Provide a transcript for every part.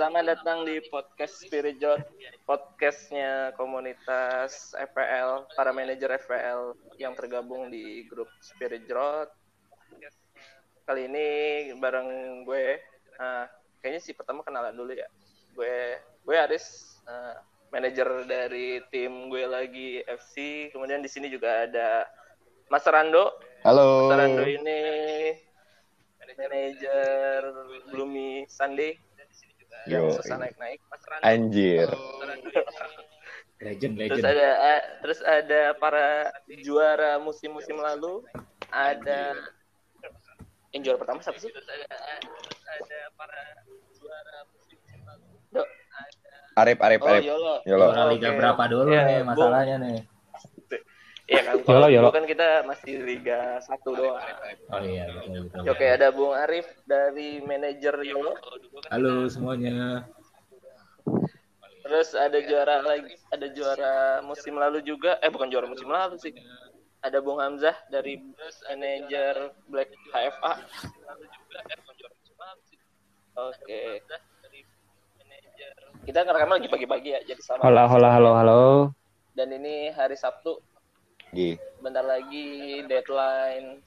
selamat datang di podcast Spirit Jot, podcastnya komunitas FPL, para manajer FPL yang tergabung di grup Spirit Jot. Kali ini bareng gue, uh, kayaknya sih pertama kenalan dulu ya. Gue, gue Aris, uh, manajer dari tim gue lagi FC. Kemudian di sini juga ada Mas Rando. Halo. Mas Rando ini manajer Blumi Sunday yang Yo. susah naik-naik. Mas. Anjir. Legend, Terus legend. ada a- terus ada para juara musim-musim lalu. Ada yang juara pertama siapa sih? Terus ada, ada para juara musim-musim lalu. Dok. Arif, Arif, Oh, Arif. Yolo. Yolo. Juara liga Oke. berapa dulu Ya, nih masalahnya nih? Iya kan, kalau Yolo, dulu kan kita masih Liga 1 doang. Oh iya, betul betul. Oke, ada Bung Arif dari manajer Yolo. Halo semuanya. Terus ada juara lagi, ada juara musim lalu juga. Eh, bukan juara musim lalu sih. Ada Bung Hamzah dari manajer Black HFA. Oke. Kita ngerekam lagi pagi-pagi ya, jadi sama. Halo, halo, halo, halo. Dan ini hari Sabtu, Gi. bentar lagi deadline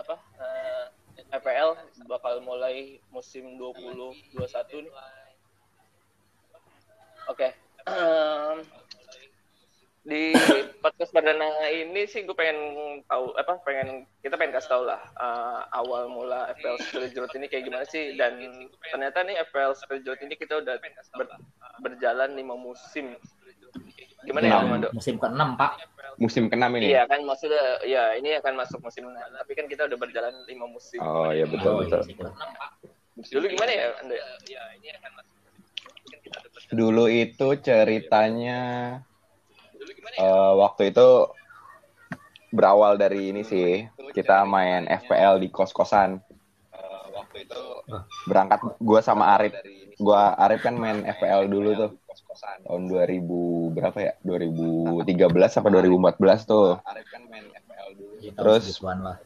apa eh, FPL bakal mulai musim 2021 nih. Oke. Em, di podcast perdana ini sih gue pengen tahu apa pengen kita pengen kasih tahu lah eh, awal mula FPL Spirit ini kayak gimana sih dan ternyata nih FPL Spirit ini kita udah ber- berjalan lima musim gimana ya Enam. Mando? Musim ke-6, Pak. Musim ke-6 ini. Iya kan maksudnya ya ini akan masuk musim enam tapi kan kita udah berjalan lima musim. Oh, iya betul, Oh, betul. iya, musim ke-6. Dulu gimana ya Anda? Dulu itu ceritanya eh, waktu itu berawal dari ini sih. Kita main FPL di kos-kosan. waktu itu berangkat gua sama Arif. Gua Arif kan main FPL dulu tuh. Tahun 2000 berapa ya? 2013 apa 2014 tuh. Iya, tahu Terus- segituan lah.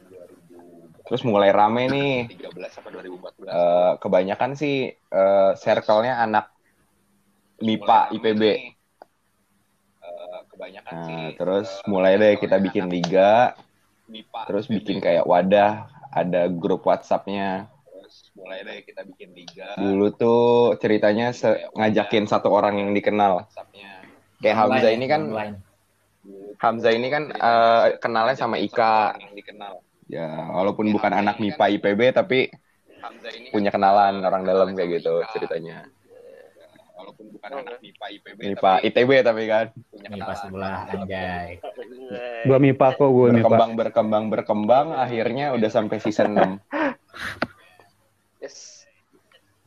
Terus mulai rame nih. Eh, kebanyakan sih eh, circle-nya anak MIPA IPB. Nah, terus mulai deh kita bikin liga, terus bikin kayak wadah, ada grup WhatsApp-nya. Mulai deh kita bikin liga Dulu tuh ceritanya se- ngajakin satu orang yang dikenal. Kayak Hamzah ini kan, online. Hamzah ini kan eh, kenalnya sama Ika. yang dikenal Ya, walaupun bukan anak MIPA IPB tapi Hamzah ini punya kenalan orang dalam kayak gitu ceritanya. walaupun bukan anak MIPA IPB MIPA ITB tapi kan punya Ini pas sebelah anjay. Gua MIPA kok, gue MIPA. berkembang berkembang berkembang akhirnya udah sampai season 6 Yes.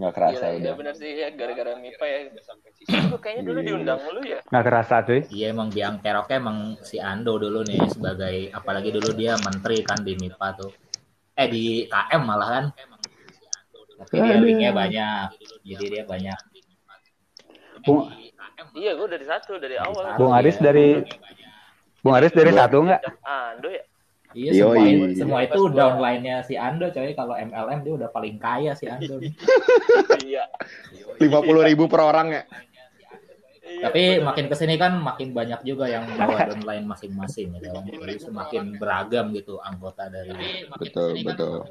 nggak kerasa Gila, ya udah benar sih ya gara-gara MIPA ya. Kayaknya dulu Iya. diundang lu ya. Nggak kerasa cuy. Iya emang biang keroknya emang si Ando dulu nih sebagai apalagi dulu dia menteri kan di MIPA tuh. Eh di KM malah kan. Tapi dia linknya banyak. Jadi dia banyak. Bung, Iya, gue dari satu dari awal. Bung Aris dari Bung Aris dari satu nggak? Ando ya. Iya semua, Yoi. itu- semua itu downline-nya si Ando coy. Kalau MLM dia udah paling kaya si Ando. Iya. lima puluh ribu per orang ya Iya, Tapi makin ke sini kan makin banyak juga yang bawa downline masing-masing gitu. Jadi semakin beragam gitu anggota dari betul betul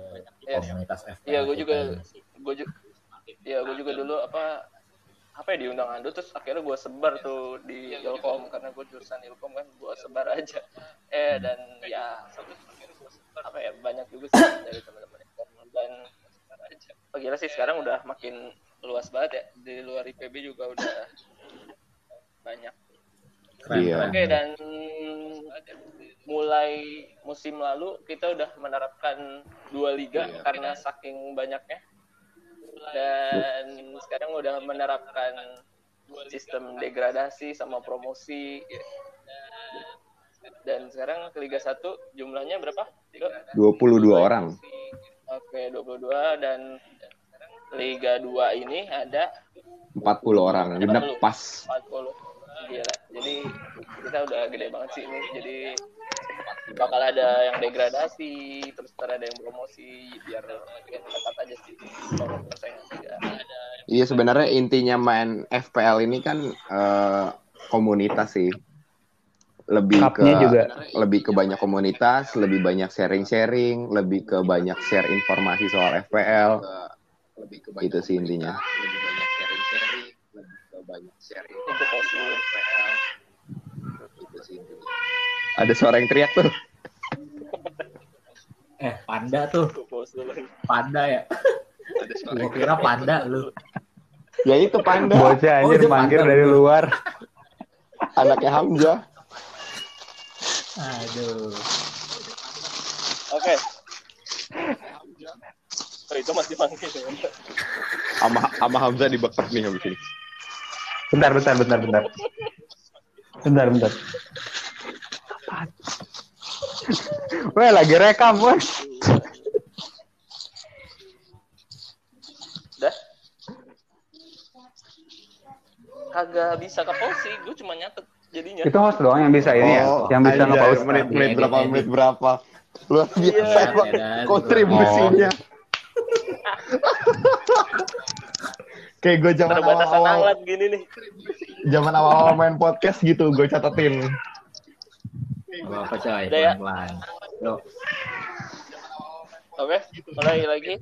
eh, komunitas. Iya, gue juga gue juga ya gue juga dulu apa apa ya diundang Ando terus akhirnya gue sebar tuh di Ilkom karena gue jurusan Ilkom kan gue sebar aja. Eh dan ya apa ya banyak juga sih dari teman-teman Ilkom dan oh gila sih sekarang udah makin luas banget ya di luar IPB juga udah banyak. Iya. Oke dan mulai musim lalu kita udah menerapkan dua liga karena saking banyaknya dan sekarang udah menerapkan sistem degradasi sama promosi. Dan sekarang ke Liga 1 jumlahnya berapa? Dok? 22 orang. Oke 22 dan Liga 2 ini ada 40 orang. Genep pas. 40 gila. Jadi kita udah gede banget sih ini. Jadi bakal ada yang degradasi, terus ntar ada yang promosi biar makin ketat aja sih. Kalau persaingan liga. Iya sebenarnya intinya main FPL ini kan eh, komunitas sih. Lebih ke juga. lebih ke banyak komunitas, lebih banyak sharing-sharing, lebih ke banyak share informasi soal FPL. lebih ke Itu sih intinya. lebih banyak sharing-sharing lebih ke banyak sharing Itu positif. itu sih intinya. Ada suara yang teriak tuh. Eh, panda tuh. Panda ya. ada suara Gua kira panda lu. Ya itu panda, Bocah Oh, anjir dia manggil dari dulu. luar. anaknya Hamzah. Aduh. Oke. Oh, itu masih panggil. ya. Sama sama Hamzah dibekap nih habis ini. Bentar, bentar, bentar, bentar. Bentar, bentar. Weh, lagi rekam, bos. Dah. Kagak bisa ke sih, gue cuma nyatet jadinya. Itu host doang yang bisa ini ya, yang bisa anjay, nge-pause. menit menit berapa menit berapa. Luar biasa Iya. kontribusinya. Kayak gue zaman awal-awal, gini nih. zaman awal-awal main podcast gitu, gue catetin. Gak apa coy, ya? pelan-pelan. Yuk. Oke, mulai lagi.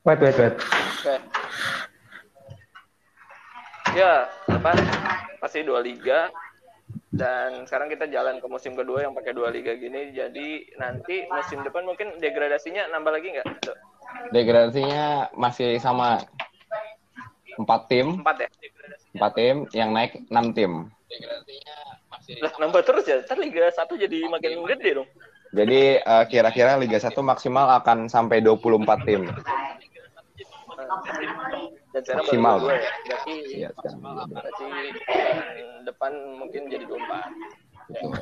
Wait, wait, wait. Oke. Ya, apa? Masih dua liga. Dan sekarang kita jalan ke musim kedua yang pakai dua liga gini. Jadi nanti musim depan mungkin degradasinya nambah lagi nggak? Degradasinya masih sama empat tim, Empat ya? empat tim yang naik enam tim. Lah, nambah terus ya? Ntar liga satu jadi makin gede dong. Jadi eh, kira-kira Liga 1 maksimal akan sampai 24 tim. Dan sekarang Maksimal. baru dua ya. Berarti, sekarang berarti bulan depan mungkin jadi 24. Betul.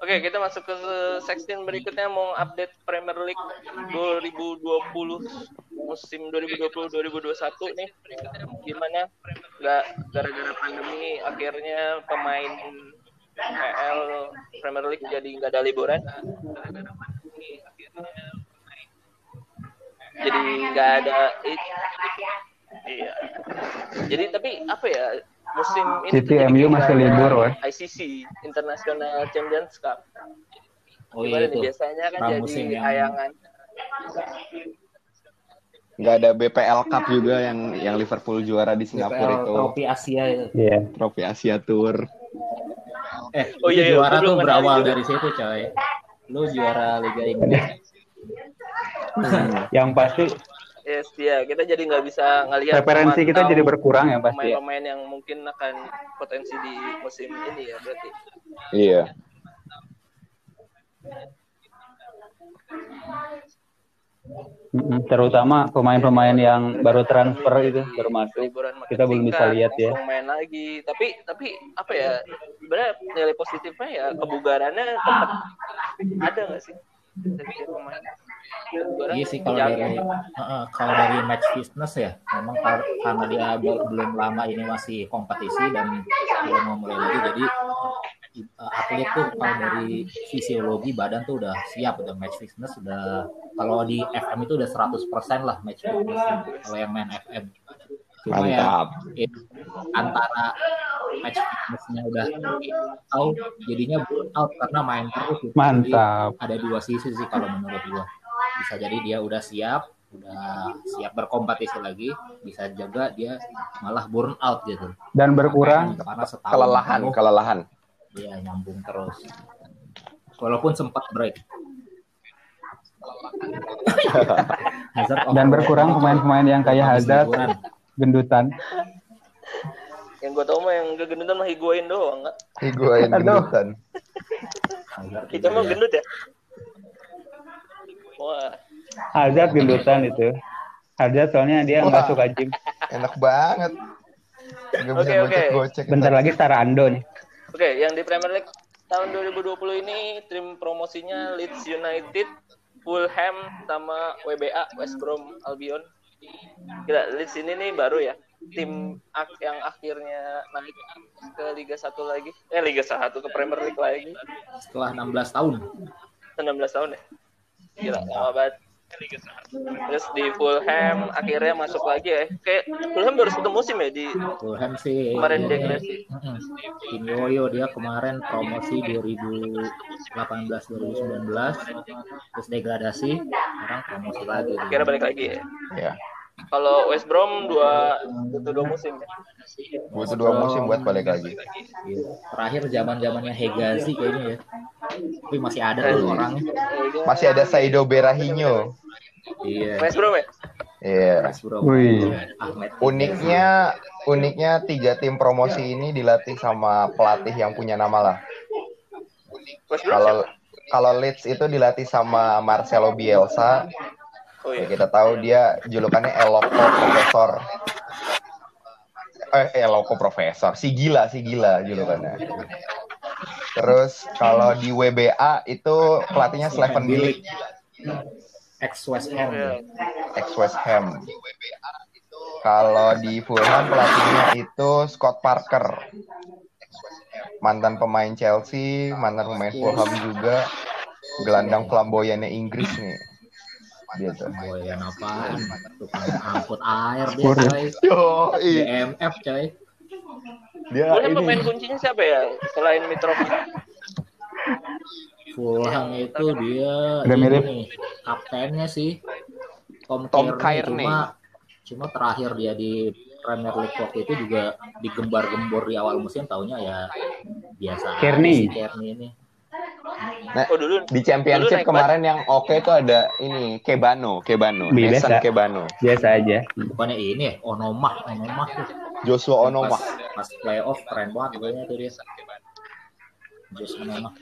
Oke, kita masuk ke section berikutnya mau update Premier League 2020 musim 2020-2021 nih. Gimana? Nggak gara-gara pandemi akhirnya pemain PL Premier League jadi nggak ada liburan. Jadi nggak ada Iya. Jadi tapi apa ya musim ini City MU masih libur, weh. ICC International Champions Cup. Oh Gimana iya nih itu. biasanya kan pramusim jadi yang- tayangan. Nggak ada BPL Cup juga yang yang Liverpool juara di Singapura BPL itu. Trofi Asia itu. Iya. Trofi Asia Tour. Eh, Oh iya, iya, juara tuh berawal dari situ coy. Lu juara Liga Inggris. Yang pasti Yes, ya kita jadi nggak bisa ngelihat referensi kita jadi berkurang ya pasti ya. pemain-pemain yang mungkin akan potensi di musim ini ya berarti. Iya. Terutama pemain-pemain yang baru transfer itu baru masuk. Kita belum bisa lihat ya. langsung main lagi. Tapi tapi apa ya? Sebenarnya nilai positifnya ya kebugarannya tetap ada nggak sih? Dari pemain. Kebugaran Iya sih kalau dari Heeh, kalau dari match fitness ya, memang kar- karena dia bel- belum lama ini masih kompetisi dan belum mau mulai lagi, jadi eh, atlet tuh kalau dari fisiologi badan tuh udah siap udah match fitness udah kalau di FM itu udah 100% lah match fitness kalau yang main FM. Cuma ya Mantap. it- antara match fitnessnya udah tahu jadinya burn out karena main terus. Jadi, Mantap. ada dua sisi sih kalau menurut gua bisa jadi dia udah siap udah siap berkompetisi lagi bisa juga dia malah burn out gitu Dan berkurang karena setahun Kelelahan, penuh kelelahan. dia nyambung terus walaupun sempat break Hazard dan berkurang pemain-pemain yang kayak Hazard, gendutan. Yang gue tau mah yang kegendutan mah higuain doang nggak? Higuain gendutan. Kita mah dia- gendut ya. Wah, Hazard gendutan itu. Hazard soalnya dia nggak suka gym. Enak banget. Oke, oke. gocek-gocek. Bentar lagi Stara Ando nih. Oke, yang di Premier League tahun 2020 ini tim promosinya Leeds United, Fulham sama WBA West Brom Albion. Gila, Leeds ini nih baru ya. tim ak- yang akhirnya naik ke Liga 1 lagi. Eh Liga 1 ke Premier League lagi. Setelah 16 tahun. 19 tahun ya. Gila, lama banget. Terus di Fulham akhirnya masuk lagi ya. Kayak Fulham baru satu musim ya di Fulham sih kemarin ini- degradasi. Mm-mm. Kim Yoyo dia kemarin promosi 2018 2019 terus degradasi sekarang promosi lagi Akhirnya balik lagi ya. Ya. Kalau West Brom dua itu dua musim ya. Butuh dua musim buat balik lagi. Terakhir zaman zamannya Hegazi kayaknya ya tapi masih ada tuh Iya. orangnya Masih ada Saido Berahinho. iya West Brom ya. Iya. Wih. Ahmed Uniknya, uniknya tiga tim promosi ini dilatih sama pelatih yang punya nama lah. Kalau kalau Leeds itu dilatih sama Marcelo Bielsa. Oh Ya, iya. kita tahu dia julukannya Eloko Profesor. Eh, Eloko Profesor. Si gila, si gila julukannya. Terus kalau di WBA itu pelatihnya Slaven Bilic, ex West Ham Iya. ex West Ham. Kalau di Fulham pelatihnya itu Scott Parker. Mantan pemain Chelsea, mantan pemain Fulham juga. Gelandang flamboyannya Inggris nih. Gitu. Boyan apaan tukang angkut air dia coy Yo, DMF coy dia Fulham pemain ini kuncinya siapa ya? Selain Mitrovic. Fulham itu dia Udah ini mirip. nih, kaptennya sih Tom, Tom Kearney. Cuma cuma terakhir dia di Premier League waktu itu juga digembar-gembor di awal musim taunya ya biasa Kearney. si Kearney ini Oh dulu di championship Dulu kemarin yang oke itu ada ini Kebano, Kebano. Mason Kebano, Biasa aja. bukannya ini ya Onomah Onomah tuh Joshua Onoma. pas, pas playoff keren banget pokoknya tuh dia Just Onomah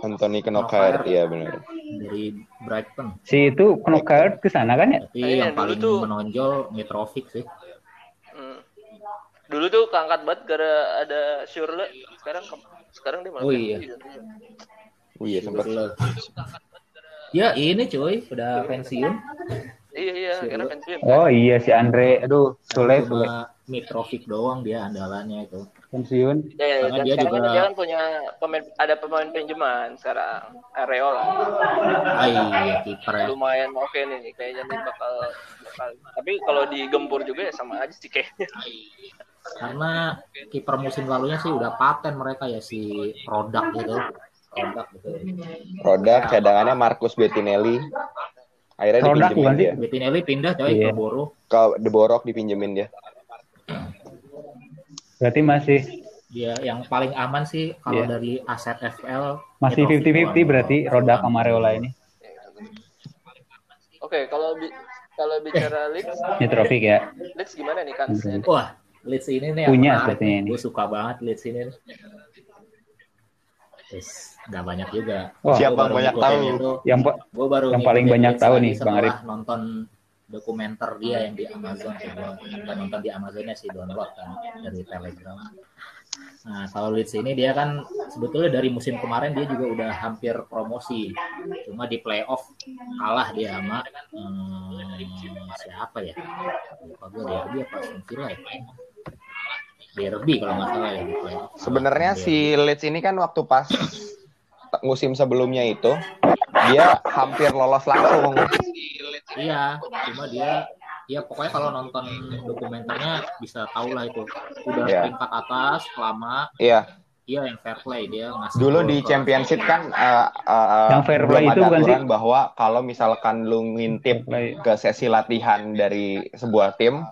Anthony Knockert, iya benar. dari Brighton Si itu knockout ke sana kan ya? tapi Iya, yang paling tuh- menonjol Mitrovic sih Hmm. Dulu tuh keangkat banget gara ada Shurle. Sekarang ke- sekarang dia malah Oh iya. Oh iya sempat. Ya ini cuy, udah pensiun. Iya iya, akhirnya pensiun. Oh iya si Andre. Aduh, Sule, Sule. Mitrovic doang dia andalannya itu. Pensiun. Ya, ya, Karena dan dia sekarang juga- kan dia kan punya pemain ada pemain pinjaman sekarang Areola Ah iya kiper ya. lumayan oke nih kayaknya nih bakal, bakal tapi kalau digempur juga ya sama aja sih kayaknya Karena kiper musim lalunya sih udah paten mereka ya si produk gitu. Produk gitu. Produk cadangannya Marcus Bettinelli. Akhirnya Produk dipinjemin dia. Bettinelli pindah coy Iya. ke Boro. Ke De Borok dipinjemin dia. Berarti masih Dia yang paling aman sih kalau Iya. dari aset FL masih Mitrovic 50-50 doang. berarti Rodak sama Areola ini. oke kalau bi- kalau bicara Leeds Mitrovic ya. Leeds gimana nih kansnya nih? Wah, Leeds ini nih Punya sepertinya ini. Gue suka banget Leeds ini. Yes, nggak banyak juga. Wah, Siapa baru banyak tahu? itu. Yang baru Yang paling banyak tahu nih, Bang Arif. nonton dokumenter dia yang di Amazon coba nggak nonton di Amazonnya sih download kan dari Telegram. Nah kalau Leeds ini dia kan sebetulnya dari musim kemarin dia juga udah hampir promosi, cuma di playoff kalah dia sama hmm, siapa ya? Lupa gue Derby apa Villa ya? Derby kalau nggak salah ya. Sebenarnya si Leeds ini kan waktu pas musim sebelumnya itu dia hampir lolos langsung. Iya, cuma dia ya pokoknya kalau nonton dokumenternya bisa tahu lah itu udah Iya. peringkat atas lama Iya, iya yang fair play dia ngasih dulu di championship kan uh, uh, Yang fair belum play itu ada bukan aturan bahwa kalau misalkan lu ngintip Play. ke sesi latihan dari sebuah tim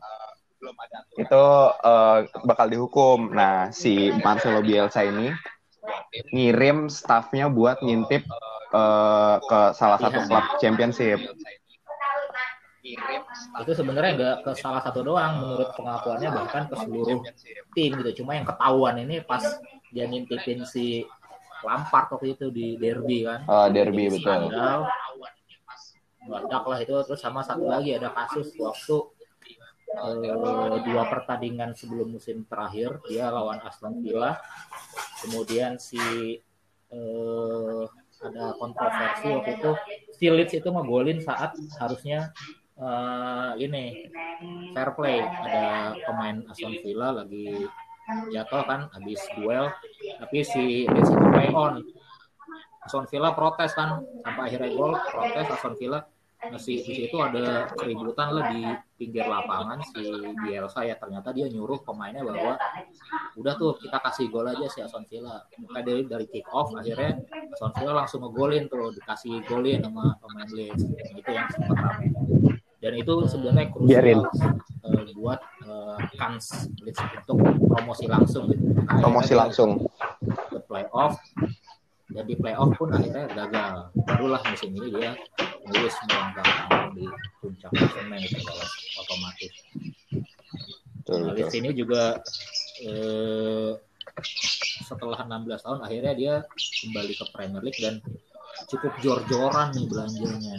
itu uh, bakal dihukum. Nah, si Marcelo Bielsa ini ngirim staffnya buat ngintip uh, ke salah satu Latihan. klub championship. itu sebenarnya nggak ke salah satu doang menurut pengakuannya bahkan ke seluruh tim gitu cuma yang ketahuan ini pas dia nintipin si Lampard waktu itu di derby kan Uh, derby Jadi betul. skandal meledak lah itu terus sama satu lagi ada kasus waktu eh, dua pertandingan sebelum musim terakhir dia lawan Aston Villa kemudian si eh, ada kontroversi waktu itu. Si Leeds itu ngegolin saat harusnya eh, ini fair play. Ada pemain Aston Villa lagi jatuh kan habis duel tapi si Leeds itu play on. Aston Villa protes kan sampai akhirnya gol protes Aston Villa masih di situ ada keributan lah di pinggir lapangan si Bielsa ya. Ternyata dia nyuruh pemainnya bahwa udah tuh kita kasih gol aja si Aston Villa. Maka dari dari kick off akhirnya Aston Villa langsung ngegolin tuh dikasih golin sama pemain Leeds. Itu yang sempat rame. Dan itu sebenarnya krusial eh, buat eh, kans Leeds untuk promosi langsung gitu. Maka Promosi langsung. ke playoff dan di playoff pun akhirnya gagal barulah musim ini dia lulus melangkah di puncak klasemen itu lolos otomatis Betul, nah, ini juga eh, setelah 16 tahun akhirnya dia kembali ke Premier League dan cukup jor-joran nih belanjanya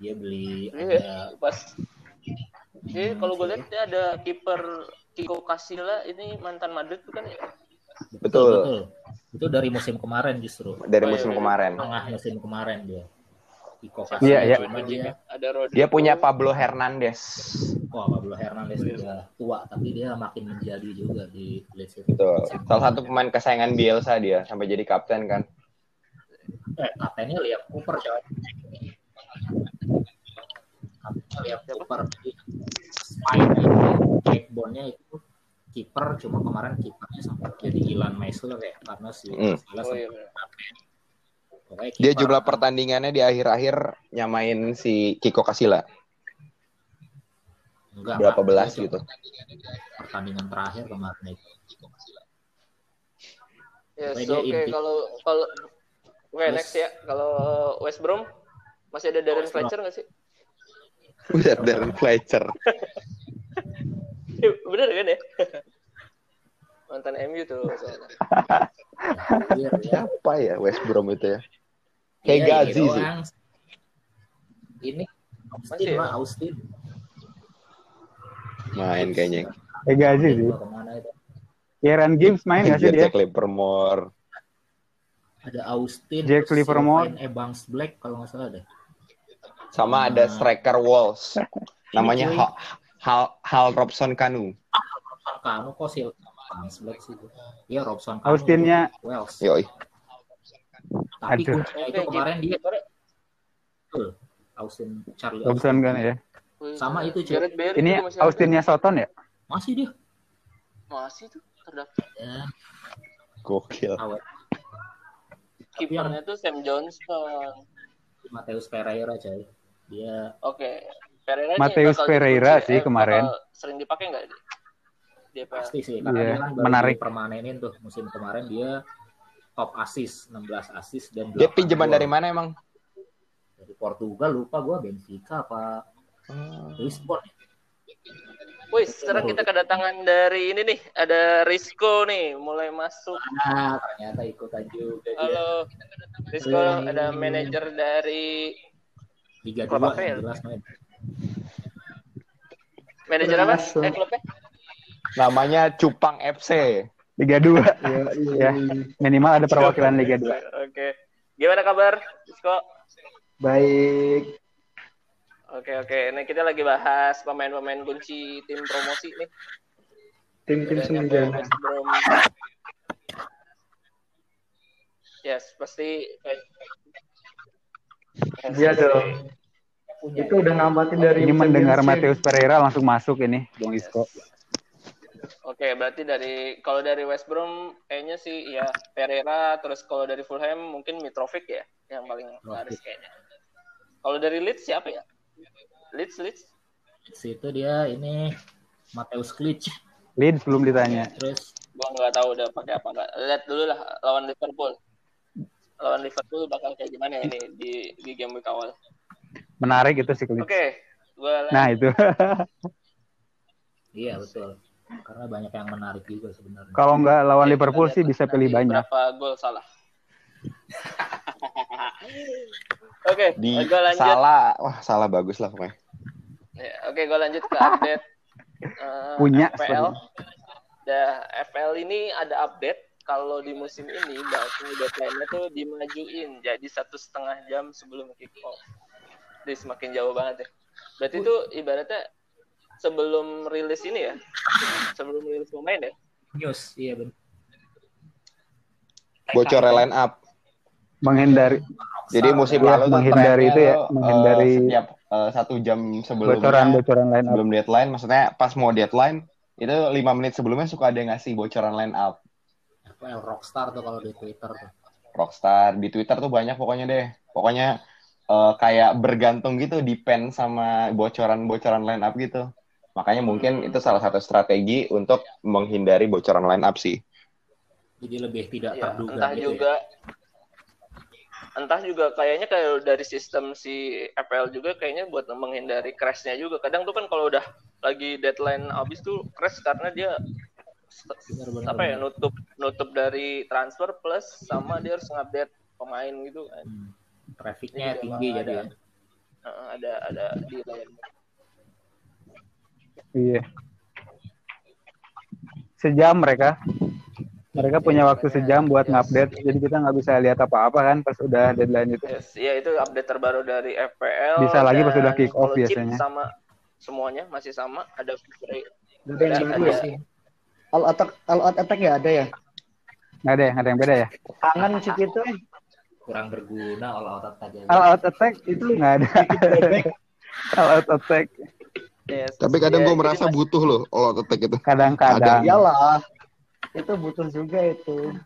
dia beli ada Iya, pas. Jadi kalau gue lihat dia ada kiper Kiko Casilla ini mantan Madrid bukan ya? Betul. betul. Itu dari musim kemarin justru. Dari Oh, iya, musim iya. kemarin. Tengah musim kemarin dia. Iko Iya, iya. dia. Dia punya Pablo Hernandez. wah Pablo Hernandez sudah tua tapi dia makin menjadi juga di. Betul. Salah satu pemain kesayangan Bielsa dia sampai jadi kapten kan. Eh, kaptennya Liam Cooper coy. Kaptennya Liam Cooper. Spine backbone-nya itu kiper cuma kemarin kipernya sempat jadi Ilan Meisler ya karena si Hmm. Casillas Oh, iya. Pokoknya Dia jumlah pertandingannya di akhir-akhir nyamain si Kiko Kasila. Enggak, Berapa enggak. belas Itu gitu. Pertandingan terakhir kemarin itu. Yes, Pokoknya dia oke inti. kalau kalau Oke, Terus- next ya. Kalau West Brom masih ada Darren. Fletcher nggak sih? Buset Darren Fletcher. Bener kan ya? Mantan MU tuh soalnya. Iya, ya. Siapa ya West Brom itu ya? Iya, Kayak ini Gazi sih. Ini Austin, Masih ya? mah, Austin. Main kayaknya. Eh Gazi sih. Gua ke mana itu? Kieran Gibbs main gak sih dia? Jack Livermore. Ada Austin, Jack Livermore. Evans Black kalau nggak salah ada. Sama ada Hmm. striker Wolves. Namanya. Hal, Hal, Robson Kanu. Robson Kanu kok sih Black sih. Iya Robson Kanu. Austinnya- Wales. Yoi. Tapi Aduh. kuncinya itu kemarin dia Betul. Austin Charlie Robson kan ya. Sama itu, cuy. Bale Ini. Austinnya Soton ya? Masih dia. masih tuh terdaftar. Ya, Gokil. awet. Kipernya tuh Sam Johnson. Mateus Pereira coy. Dia Oke. Pereira Mateus Pereira sih eh, kemarin. Sering dipakai nggak? dia? Pasti sih karena Iya, dia kan menarik. permanenin tuh musim kemarin dia top assist 16 assist dan Dia 8 pinjaman dari mana emang? dari Portugal lupa gua Benfica apa Lisbon ya? Wih, sekarang kita kedatangan dari ini nih, ada Risco nih, mulai masuk. ah ternyata ikutan juga dia Halo, Risco, ada manajer dari Liga Klub 2 apa ya? yang jelas main manajer apa? Eh, klubnya? Namanya Cupang FC. Liga 2. Iya, ya. Minimal ada perwakilan Liga 2. Oke. Gimana kabar, Risco? Baik. Oke, oke. Nah, kita lagi bahas pemain-pemain kunci tim promosi nih. Tim-tim Brom. Yes, pasti. Iya dong. Itu udah namatin dari Ini mendengar. Mateus Pereira langsung masuk ini, Bung Isco. Oke, berarti dari kalau dari West Brom kayaknya sih ya Pereira, terus kalau dari Fulham mungkin Mitrovic ya yang paling laris kayaknya. Kalau dari Leeds siapa ya? Leeds, Leeds. Leeds itu dia ini Mateus Klic Leeds belum ditanya. terus Gua nggak tahu udah pakai apa nggak. Lihat dulu lah lawan Liverpool. Lawan Liverpool bakal kayak gimana ini di di game week awal. Menarik itu sih. Oke, gua Nah, itu. iya betul karena banyak yang menarik juga sebenarnya Kalau nggak lawan Oke, Liverpool sih bisa nanti pilih banyak. Berapa gol salah? Oke, Di gua lanjut. salah, wah salah bagus lah pokoknya. Ya, Oke, gue lanjut ke update eh, Punya, FPL. Da, FPL ini ada update kalau di musim ini bahkan deadline-nya tuh dimajuin jadi satu setengah jam sebelum kick off. Jadi semakin jauh banget ya. Berarti itu ibaratnya sebelum rilis ini ya, sebelum rilis pemain ya. News, iya benar. Bocor line up. menghindari Jadi musim lalu menghindari itu ya, tuh, eh, menghindari setiap eh, satu jam sebelumnya bocoran-bocoran line up. sebelum deadline, maksudnya pas mau deadline itu lima menit sebelumnya suka ada yang ngasih bocoran line up. Rockstar tuh kalau di Twitter tuh. Rockstar di Twitter tuh banyak pokoknya deh. Pokoknya eh, kayak bergantung gitu depend sama bocoran-bocoran line up gitu. Makanya mungkin itu salah satu strategi untuk menghindari bocoran line up sih. Jadi lebih tidak Ya, terduga entah gitu juga entah juga kayaknya kayak dari sistem si FPL juga kayaknya buat menghindari crashnya juga. Kadang tuh kan kalau udah lagi deadline habis tuh crash karena dia apa ya nutup nutup dari transfer plus sama dia harus ngupdate pemain gitu kan. Hmm. Trafficnya Ini juga tinggi ada. jadi ya. Heeh, ada ada delay. Iya. Sejam mereka. Mereka punya waktu sejam buat ngupdate, jadi kita nggak bisa lihat apa-apa kan pas udah deadline itu. Yes, ya itu update terbaru dari FPL. Bisa lagi pas udah kick off biasanya. Sama semuanya masih sama, ada free. Ada yang baru ada- ya? All attack, all out attack ya ada ya? Nggak ada, nggak ada yang beda ya. Kangen sih gitu. Kurang berguna all out attack aja. All out attack itu nggak ada. all out attack Yes. Tapi kadang Ya, gue merasa masih- butuh loh all out attack itu. kadang-kadang. Iyalah. Itu butuh juga itu.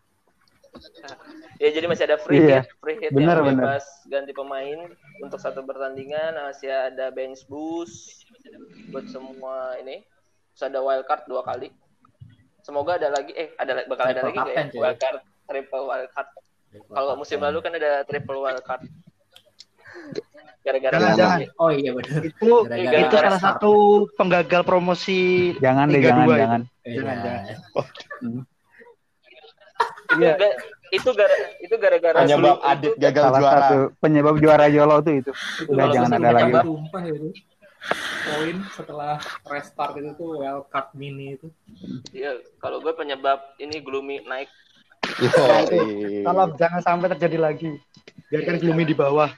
Ya jadi masih ada free Iya. hit, free hit Bener, yang bener. bebas ganti pemain untuk satu pertandingan, masih ada bench boost buat semua ini. Terus ada wild card dua kali. Semoga ada lagi, eh ada bakal ada Triple lagi nggak ya? Wild card, triple wild card. Kalau musim lalu kan ada triple wild card. Gara-gara Jangan, ada- jangan. Oh iya benar. Itu Gara-gara itu salah satu penggagal promosi Jangan deh, Liga jangan, itu. jangan. Jangan, Iya. itu, Iya. ga- itu gara itu gara-gara Penyebab Adit itu- gagal Salah juara. satu penyebab juara Yolo tuh itu. Udah jangan ada lagi. Sumpah itu. Poin setelah restart itu tuh wildcard mini itu. Iya, kalau gue penyebab ini gloomy naik. Yoi. Tolong jangan sampai terjadi lagi. Biarkan Gloomy di bawah.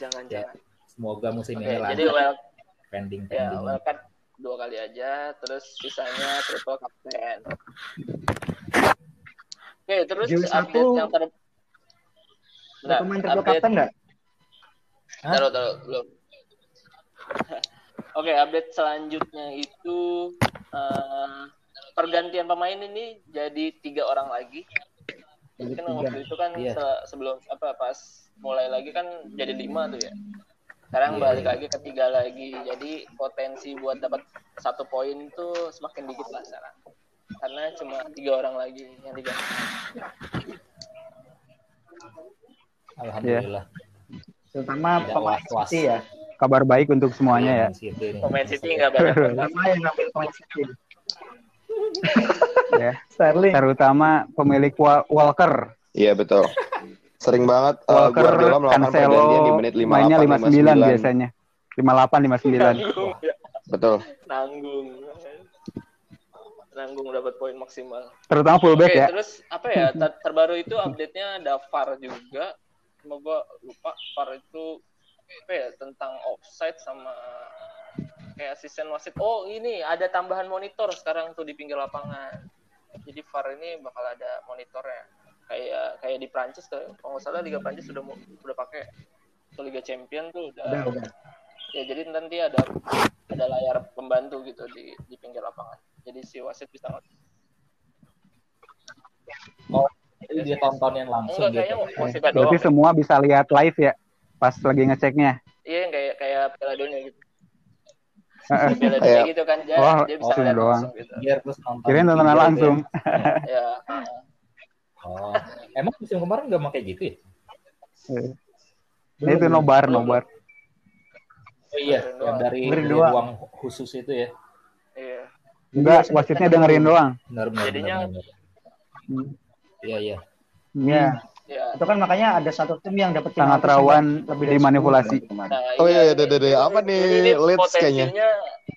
Jangan Ya, jangan. Semoga musim Oke, ini jadi lanjut. well Pending ya pending. well card dua kali aja, terus sisanya triple captain. Oke, terus Game update satu, yang ter Ada pemain triple update captain nggak? Taruh taruh belum. Oke, update selanjutnya itu eh, pergantian pemain ini jadi tiga orang lagi. Jadi kan waktu itu kan Iya. se- sebelum apa pas mulai lagi kan jadi lima tuh ya. Sekarang Iya, balik iya. lagi ke tiga lagi. Jadi potensi buat dapat satu poin tuh semakin dikit lah sekarang. Karena cuma tiga orang lagi yang diganti. Alhamdulillah. Terutama Tidak pemain. City ya. Kabar baik untuk semuanya ya. Pemain City nggak banyak. Terutama yang ngambil pemain City. Ya. Sterling. Terutama pemilik Wa- Walker. Iya betul. Sering banget uh, Walker, Guardiola melakukan Cancelo, pergantian di menit 58, mainnya 59 59. biasanya. 58, 59. Nanggung, ya. Betul. nanggung. Nanggung dapat poin maksimal. Terutama fullback Oke, ya. terus apa ya? ter- terbaru itu update-nya ada VAR juga. Semoga lupa VAR itu apa ya tentang offside sama kayak asisten wasit. Oh, ini ada tambahan monitor sekarang tuh di pinggir lapangan. Jadi VAR ini bakal ada monitornya. Kayak kayak di Prancis tuh. Kalau nggak salah Liga Prancis sudah sudah pakai Atau Liga Champion tuh udah, Udah, udah. ya jadi nanti ada ada layar pembantu gitu di di pinggir lapangan. Jadi si wasit bisa Oh, itu dia tontonin langsung Enggak, kayaknya gitu. doang. Berarti semua bisa lihat live ya pas lagi ngeceknya. Iya yang kayak kayak Piala Dunia gitu. Dunia Iya. gitu kan dia, Oh, dia bisa langsung lihat doang. langsung gitu. Biar terus nonton. Kirain langsung. ya. Ya. Oh, emang musim kemarin nggak pakai gitu ya? Nah, itu nobar, nobar. Oh iya, yang dari, dari doang. ruang khusus itu ya. Iya. Enggak, wasitnya dengerin doang. Benar benar. Jadinya- benar, benar. Hmm. Iya iya. Ya, itu kan makanya ada satu tim yang dapat Sangat rawan lebih dari dimanipulasi. 10 kemarin. Nah, Oh iya, iya, deh, deh. Apa nih, ini Leeds kayaknya? potensinya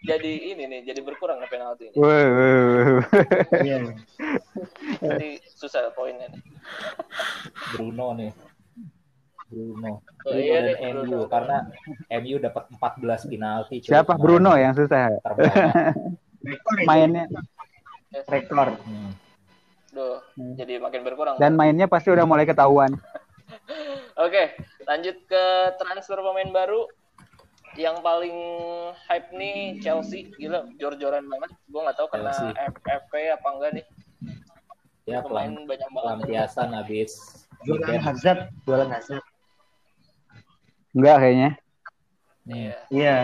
jadi ini nih, jadi berkurang nih penalti ini. Woi, woi. Iya. Jadi susah poinnya nih. Bruno nih. Bruno. Oh, Bruno iya dan deh, MU Bruno. karena MU dapat 14 penalti. Siapa. Bruno yang susah ya? Ya? Mainnya Rekor. Hmm. Duh, jadi makin berkurang. dan mainnya pasti udah mulai ketahuan. Oke, lanjut ke transfer pemain baru. Yang paling hype nih Chelsea, gila, jor-joran banget. Gue nggak tahu kena. FFP apa enggak nih. Ya Pemain pelan banyak banget. pelampiasan habis Jualan. Hazard. Jualan Hazard. Enggak kayaknya. Iya. Iya.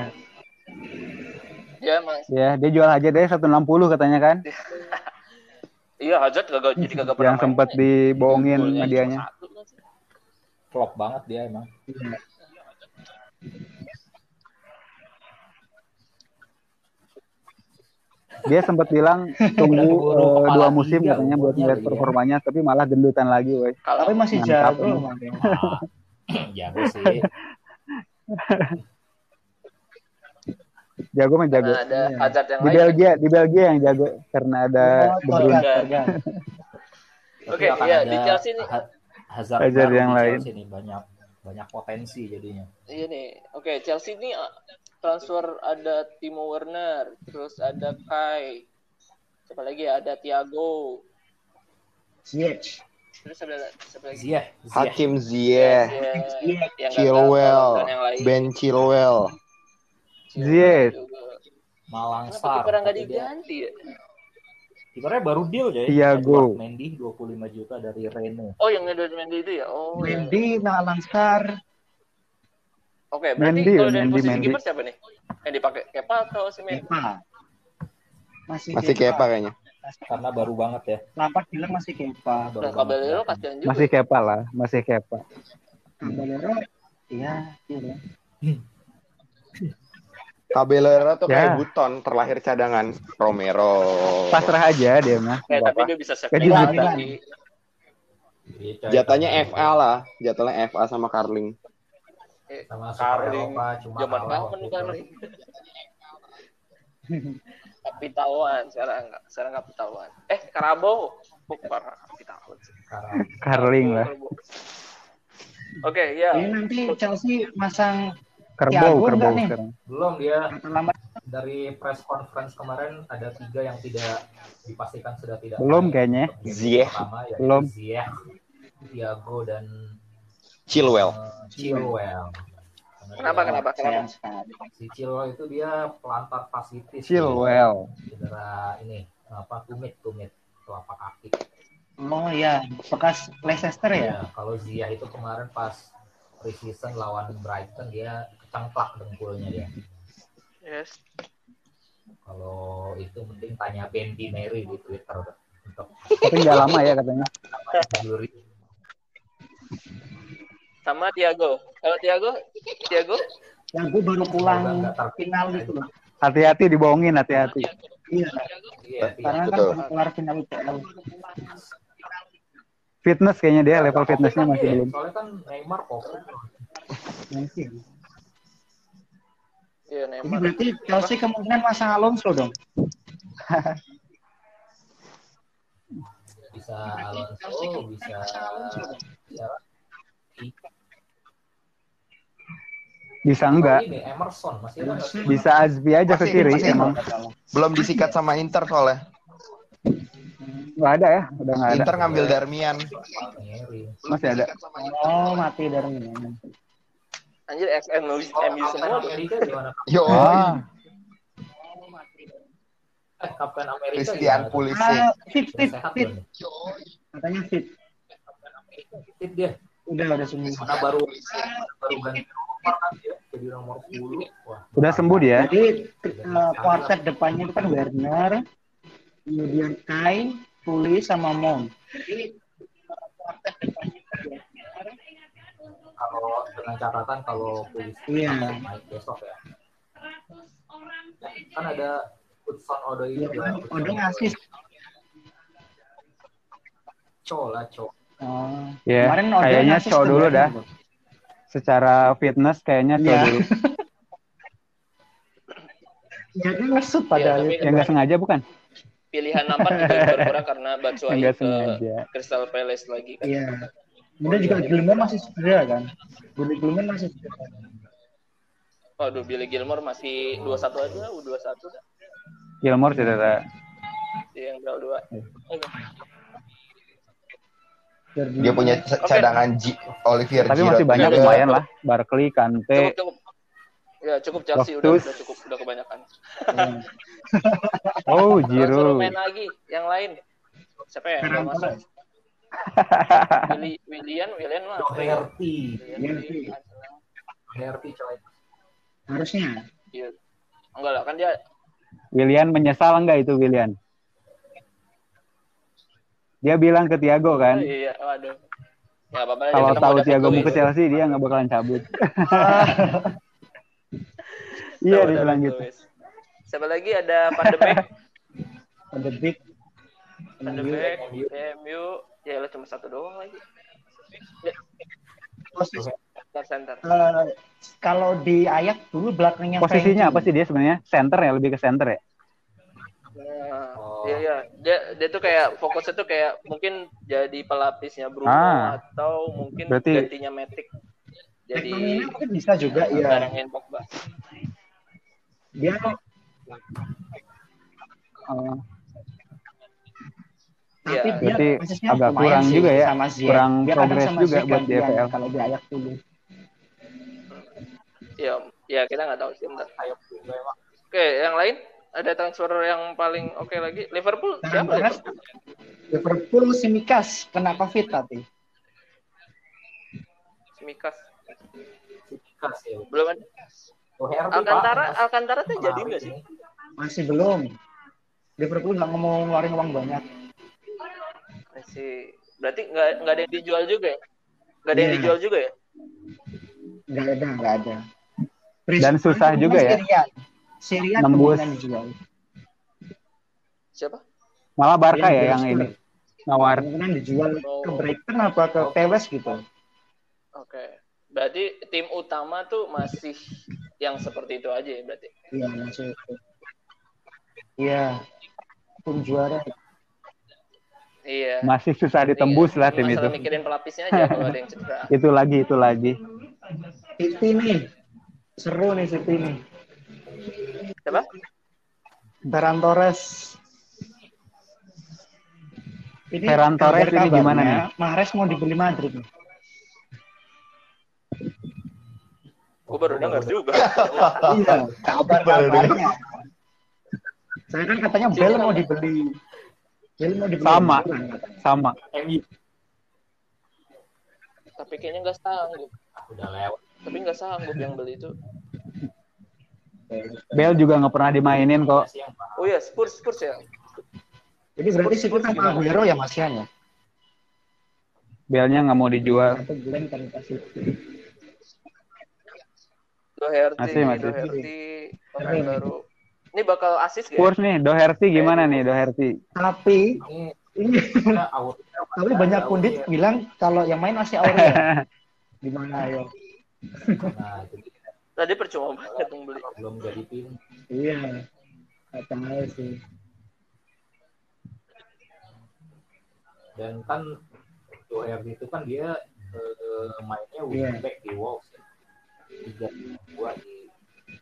Ya, Mas. Ya, dia jual aja deh 160 katanya kan. Iya, Hazard gagal jadi kagak pernah Yang sempat dibohongin medianya. Flop banget dia emang. Iya. Dia sempat bilang tunggu kepala dua musim tiga katanya buat dia. performanya, tapi malah gendutan lagi, woi. Kalau Tapi masih jago. Jago sih. Jago mah jago. karena ada Hazard yang Di lain. Belgia, di Belgia yang jago karena ada Oh, De Bruyne. Oke, iya, di Chelsea nih. Ha- Hazard, Hazard yang di lain. Chelsea nih banyak banyak potensi jadinya. Iya nih. Oke, Chelsea nih uh, transfer ada Timo Werner, terus ada Kai. Siapa lagi ya? Ada Thiago. Ziyech. Terus ada siapa lagi? Ziyech, Ziyech. Hakim Ziyech, Iya, gagal Chilwell, dan yang lain. Ben Chilwell. Ziyech. Malang Kenapa Sar. kiper nggak diganti ya? Kipernya baru deal ya. Thiago. Edward Mendy 25 juta dari Rene. Oh, yang Edward Mendy itu ya? Oh, iya. Mendy, Nalan Star. Oke, berarti Mendy, kalau dari Mendy, posisi Mendy. kiper siapa nih? Yang dipakai Kepa atau si Mendy? Kepa. Masih, Masih Kepa kayaknya. Karena baru banget ya. Lampard bilang masih Kepa. Baru Nah, Caballero kasihan juga. Masih kepa lah, masih kepa. Caballero. Iya. iya. Caballero tuh Ya. kayak Buton, terlahir cadangan. Romero. Pasrah aja dia mah. Eh, tapi dia bisa coy, Jatahnya Caballero. FA lah, jatahnya FA sama Carling. Eh, sama Carling. Kalah kapan Carling? Kapitawan sekarang enggak, sekarang kapitawan. Eh, Karabo. Bukan kapitawan Carling lah. Oke, ya. Ini nanti Chelsea masang Kerbau, Thiago kerbau nih? sekarang. belum dia dari press conference kemarin ada tiga yang tidak dipastikan sudah tidak Belum main. kayaknya. Ziyech. Belum. Ziyech, Thiago dan Chilwell. eh, Chilwell. Kenapa, dia- kenapa, kenapa? Si Chilwell itu dia pelantar fascitis. Chilwell. Cedera ini apa tumit tumit telapak kaki. Oh iya, bekas Leicester ya? Ya, kalau Ziyech itu kemarin pas preseason lawan Brighton dia kecengklak dengkulnya dia. Yes. Kalau itu mending tanya Bendy Mary di Twitter untuk Tapi nggak lama ya katanya. Sama Thiago. Kalau Thiago, Thiago Yang gue baru pulang final itu loh. Hati-hati dibohongin, hati-hati. Iya, Iya, karena kan Betul. baru keluar final UCL. Fitness kayaknya dia level fitnessnya masih belum. Soalnya kan Neymar kok. Iya, Ini Neymar. berarti Chelsea kemungkinan masang Alonso dong. Bisa Alonso, bisa ya, Bisa enggak? ini Emerson masih? Bisa Azbi aja ke kiri masih. emang. Belum disikat sama Inter soalnya. Nggak ada ya, udah nggak ada. Inter ngambil Darmian. Masih ada. Oh, mati dari ini. Anjir XM MU MU semua. Kapten Amerika gimana? Yo, Ah, Eh, Kapten Amerika Christian? Pulisic. Ah, fit, fit, belum nih? Katanya fit. Fit dia. Udah, udah sembuh. Mana baru baru ganti nomor kan dia jadi nomor 10. Wah. udah sembuh dia. Jadi eh, quartet depannya itu kan Werner, kemudian Kai, Pulisic sama Mount. Jadi quartet depannya Kalau dengan catatan kalau polisi Iya. naik besok ya. Kan ada Hudson Odoi ya, juga. udah ngasih. Co lah, Co. Oh. Ya, Kemarin Odoi kayaknya ke dulu dah. Secara fitness kayaknya show Iya. dulu. Ya kan ngesut Iya, padahal. tapi Yang nggak sengaja bukan? pilihan Lampard juga berkurang karena Batshuayi ke sengaja. Crystal Palace lagi kan. Iya. Kemudian juga Gilmore masih cedera kan. Billy Gilmore masih cedera. Waduh, Billy Gilmore masih 21 aja, U21 dah. Gilmore cedera. Dia yang berapa dua. Oke. Dia punya cadangan G, Olivier Tapi Giroud masih banyak juga. lumayan lah. Barkley, Kante. Cukup, cukup. Ya, cukup Chelsea udah, udah cukup, udah kebanyakan. Oh, Kalau suruh Giroud. main lagi, yang lain. Siapa ya? Yang Ferran masuk? Torres. Willy, Willian, Willian mah. Doherty. Willian, Doherty coy. Harusnya. Iya. Enggak lah, kan dia Willian menyesal nggak itu Willian? Dia bilang ke Tiago kan, Iya, waduh. Ya, kalau tahu Tiago mau ke Chelsea dia nggak bakalan cabut. Iya Tahu dia dapat bilang gitu. Siapa lagi ada Van de Beek. Van de Beek, MU, ya lah cuma satu doang lagi. Ya, Posisi, center center. eh, kalau di Ayak dulu belakangnya Posisinya apa Frankie. sih dia sebenarnya? Center ya, lebih ke center ya? Nah, Oh. iya iya. Dia dia tuh kayak fokusnya tuh kayak mungkin jadi pelapisnya Bruno Ah. atau mungkin Berarti- gantinya Matic. Jadi Jadi mungkin bisa juga ya. barengin Pogba. Dia Oh, tapi Iya. dia Berarti posisinya agak kurang sih juga ya, sama Ziyech. kurang Dia progres sama juga Ziyech buat di FPL. Kalau di Ayak dulu. Ya, ya kita nggak tahu sih. Bentar. Ayo juga emang. Oke, yang lain ada transfer yang paling oke lagi. Liverpool Nah, siapa terus Liverpool? Liverpool Simikas kena Covid tadi. Mikas. Sikas ya. Belum ada. Doherty, Alcantara, Pak. Alcantara tuh jadi nggak sih? Masih belum. Liverpool nggak mau ngeluarin uang banyak. Masih. Berarti nggak nggak ada yang dijual juga ya? Nggak ada yang Iya. dijual juga ya? Nggak ada, nggak ada. Dan susah juga ya. Syria. Syria Nembus. dijual. Siapa? Malah Barca ya yang ini nawar. Kemungkinan dijual Oh. ke Brighton apa ke Tewes gitu. Oke. Berarti tim utama tuh masih yang seperti itu aja ya berarti. Iya, masih. Iya. Tim juara. Iya. Masih susah ditembus lah tim itu. Masalah mikirin pelapisnya aja kalau ada yang cedera. Itu lagi, itu lagi. City nih. Seru nih City nih. Siapa? Ferran Torres. Ini Ferran Torres ini gimana nih? Mahrez mau dibeli Madrid nih. Gue baru dengar juga. Iya, kabar-kabarnya. Saya kan katanya Bell mau dibeli. Dibeli. Sama. Sama. MU. Tapi kayaknya nggak sanggup. Ah, udah lewat. Tapi nggak sanggup yang beli itu. Bel juga nggak pernah dimainin kok. Oh ya, Spurs Spurs ya. Jadi berarti City sama Aguero ya Mas Yan ya? Belnya nggak mau dijual. Doherty, Masih, masih. Doherty, pemain baru. Ini bakal asis gak? ya? Spurs nih, Doherty gimana nih Doherty? Tapi Ini tapi banyak pundit bilang kalau yang main masih Aurel. Gimana ya? Nah, Tadi percuma banget beli. belum jadi tim. Iya. Tahu sih. Dan kan Doherty itu kan dia eh, mainnya Iya. wingback di Wolves. ya. Tiga dua di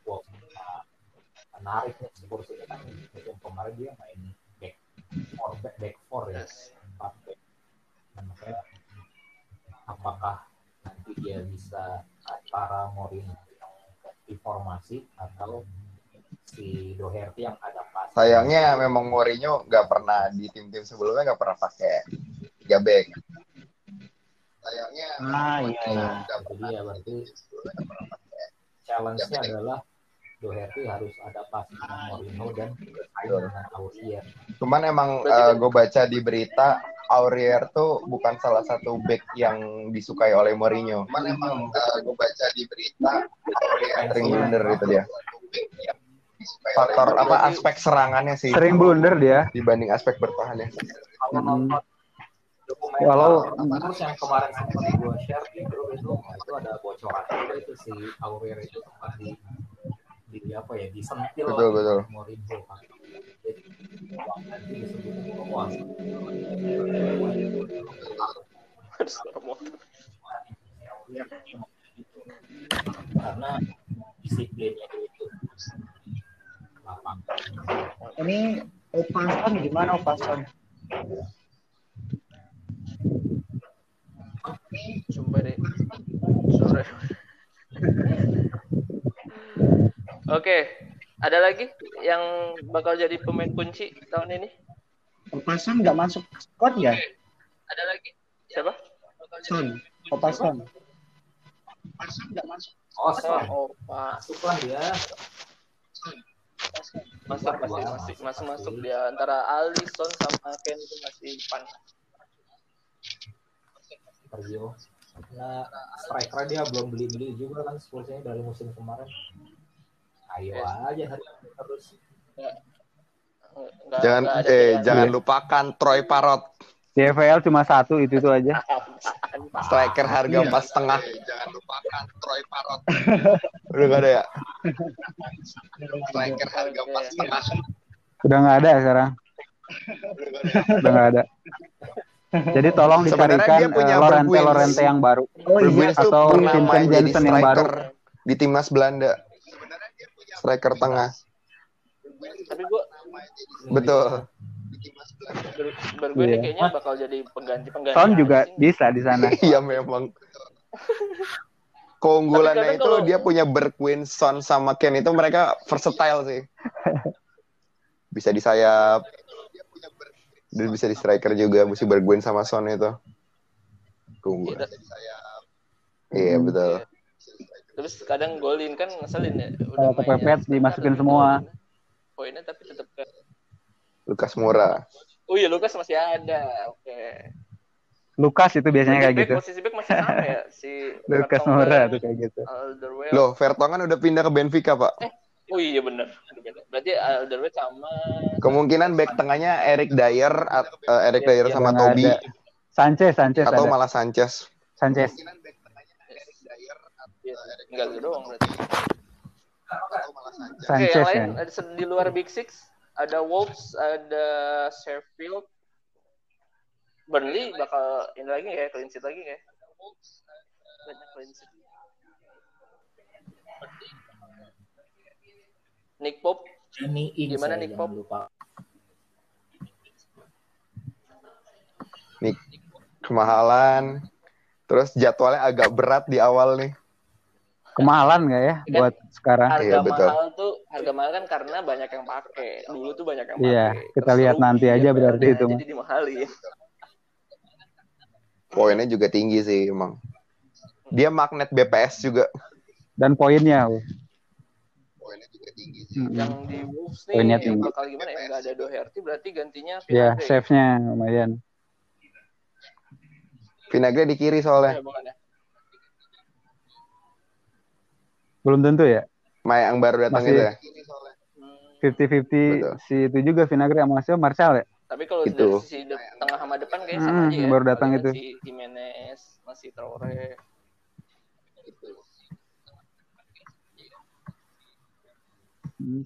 Wolves. Nah, menarik nih Spurs itu kan. Musim kemarin dia main back four, back, back four ya. Empat back. Dan makanya apakah nanti dia bisa antara Mourinho yang di formasi atau si Doherty yang adaptasi. Sayangnya memang Mourinho nggak pernah di tim-tim sebelumnya nggak pernah pakai tiga back. Sayangnya Ah iya iya. Nah, itu dia berarti challenge-nya adalah Doherty harus adaptasi dengan Mourinho dan dengan Aurier. Cuman emang Berarti- gue baca di berita Aurier tuh bukan salah satu back yang disukai oleh Mourinho. Cuman emang gue baca di berita Aurier sering blunder itu dia. Faktor apa aspek serangannya sih Sering blunder dia. dibanding aspek bertahannya. Kalau Hmm. Walau- terus yang kemarin sempat gue share di grup itu, itu ada bocoran itu si Aurier itu sempat di di apa ya disentil betul, lah, betul. memori itu kan. Karena disiplinnya itu. Ini Opasan gimana Opasan? Coba deh sore Oke, ada lagi yang bakal jadi pemain kunci tahun ini? Opason nggak masuk squad ya? Ada lagi? Siapa? Son. Opason. Opason nggak masuk. Oh, Oh, Opa. masuk lah ya. Masuk masih masih masuk masuk dia antara Alisson sama Ken itu masih depan. Sergio. Nah, striker dia belum beli-beli juga kan Spursnya dari musim kemarin. Ayo aja hari ini terus. Nggak- Jangan nggak ada eh pilihan. jangan lupakan Troy Parrot, Di FPL cuma satu itu itu aja. striker harga Iya. empat setengah. Jangan lupakan Troy Parrot. Udah gak ada ya? Striker harga empat setengah. Udah nggak ada ya sekarang. Udah nggak ada. Jadi tolong dicarikan punya eh, Lorente. Lorente yang baru. Oh iya. Atau Vincent Janssen yang baru. striker di timnas Belanda. Striker tengah. Tapi gua Betul. ber- Iya. kayaknya bakal jadi pengganti pengganti. Son juga asing. bisa di sana. Iya memang. Keunggulannya itu kalau- dia punya Bergwijn, Son sama Ken itu mereka versatile sih. Bisa di sayap. Dan bisa di striker juga, mesti Bergwijn sama Son itu. Keunggulan. Iya betul. Terus kadang golin kan ngeselin ya. Mainnya kepepet dimasukin semua. golin. Poinnya tapi tetap ke Lukas Moura. Oh iya Lukas masih ada. Oke. Lukas itu biasanya kayak Back, gitu. Posisi back masih sama ya si Lukas Moura tuh kayak gitu. Alderweireld. Loh, Vertonghen udah pindah ke Benfica, Pak. Oh iya bener. Berarti Alderweireld sama Kemungkinan back tengahnya Eric Dyer, at- eh, Eric Dyer Iya, sama Toby, ada. Sanchez, Sanchez atau ada. malah Sanchez. Sanchez. Iya, enggak gitu doang berarti. Oke, yang lain ya. ada di luar Big Six ada Wolves, ada Sheffield, Burnley bakal ini lagi nggak ya clean sheet lagi nggak ya? Banyak clean sheet. Nick Ings Gimana Nick Pop? lupa. Nih, kemahalan. Terus jadwalnya agak berat di awal nih. Kemahalan nggak ya Kan buat sekarang? harga Iya, betul. mahal tuh harga mahal kan karena banyak yang pakai. Dulu tuh banyak yang pakai. Iya, kita Terus lihat rugi nanti aja ya, berarti ya, itu. Jadi dimahalin. Poinnya juga tinggi sih emang. Dia magnet BPS juga. Dan poinnya. weh. Mm-mm. Yang di Wolves nih Poinnya tinggi. bakal gimana ya? Nggak ada Doherty berarti gantinya Ya, Vinagre. save-nya lumayan. Vinagre di kiri Ya, soalnya. bukan ya? Belum tentu ya. Maya yang baru datang Masih- itu ya. Hmm, 50-50 Betul. si itu juga Vinagre sama siapa? Martial ya? tapi kalau Itu. dari sisi de- tengah sama depan kayak sama Hmm, aja ya. baru datang itu. Si Jimenez, masih Traore. Hmm.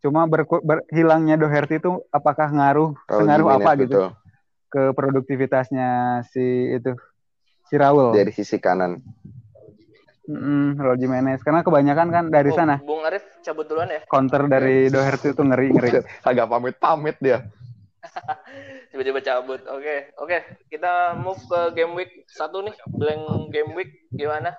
Cuma berku- ber- hilangnya Doherty itu apakah ngaruh Raul pengaruh Jimenez, apa gitu betul. ke produktivitasnya si itu si Raul? Dari sisi kanan. Mm, Raul Jimenez karena kebanyakan kan dari Oh, sana Bung Arif cabut duluan ya. counter dari Doherty itu ngeri ngeri. Agak pamit-pamit dia. Tiba-tiba cabut. Oke, oke. Kita move ke game week satu nih. Blank game week gimana?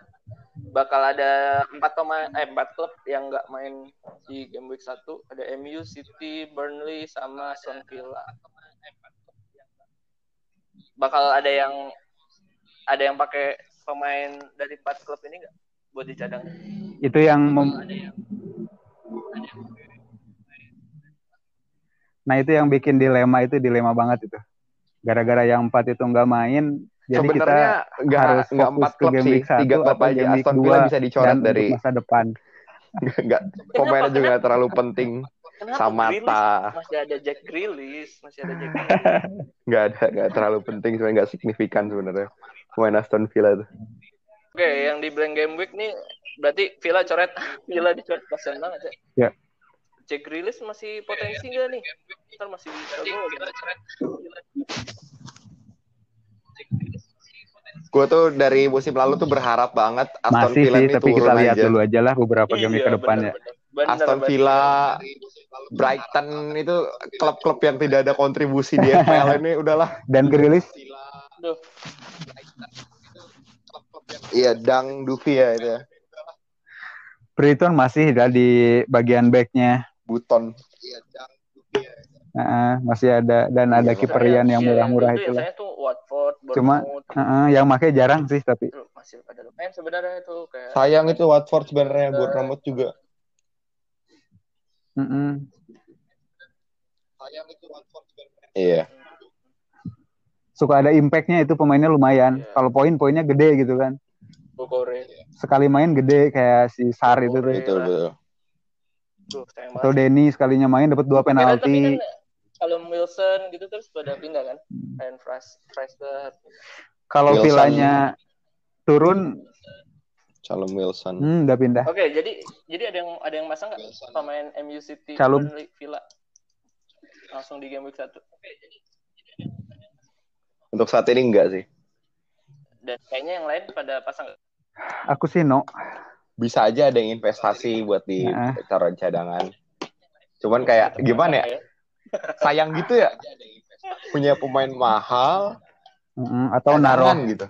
Bakal ada empat pemain, eh empat klub yang nggak main di game week satu. Ada MU, City, Burnley, sama Aston Villa. Bakal ada yang ada yang pakai pemain dari empat klub ini nggak buat dicadang? Itu yang mem- Nah itu yang bikin dilema itu dilema banget itu. Gara-gara yang empat itu nggak main, jadi kita Sebenarnya nggak harus nggak fokus ke klub game week satu Tiga klub atau aja. game week Aston Villa dua bisa dicoret dan dari masa depan. nggak pemainnya juga nggak terlalu penting. Kenapa Samata. Masih ada Jack Grealish, masih ada Jack Grealish. Nggak ada, nggak terlalu penting sebenarnya nggak signifikan sebenarnya. Pemain Aston Villa tuh. Oke, yang di blank game week nih berarti Villa coret, Villa dicoret kasihan banget ya. Ya. Jack Grealish masih potensi nggak nih? Ntar masih bisa gol. Gue tuh dari musim lalu tuh berharap banget Aston Masih Villa sih, ini tapi turun kita lihat aja. dulu aja lah beberapa game week ke depan ya. bener, bener. Bener, Aston. Villa Brighton itu klub-klub yang tidak ada kontribusi di FPL ini udahlah. Dan gerilis Duh, Iya, Dang Duvi ya itu ya. Brighton masih ada di bagian backnya. Buton. Heeh, masih ada dan ada Iya, kiper yang iya, murah-murah itu itu biasanya tuh Watford, Cuma- Heeh, yang pakai jarang sih tapi. itu masih pada lumayan sebenarnya itu kayak Sayang itu Watford sebenarnya Bournemouth juga. Heeh. Iya. Suka ada impactnya itu pemainnya lumayan. Iya. Kalau poin-poinnya gede gitu kan. Bogore. Sekali main gede kayak si Sar itu tuh. Betul, betul. Duh, Atau. Denny sekalinya main dapat dua kan- penalti. kan kalau Wilson gitu terus pada pindah kan? And Fraser. Kalau vilanya turun, Calum Wilson. hmm, udah pindah. Oke, jadi jadi ada yang ada yang masang nggak pemain MU City Calum. Villa langsung di game week 1. Untuk saat ini enggak sih. Dan kayaknya yang lain pada pasang? Aku sih no. Bisa aja ada yang investasi buat di Nah. taruh cadangan. Cuman kayak gimana ya? Sayang gitu ya. Punya pemain mahal, Mm-mm, Atau naruh. gitu.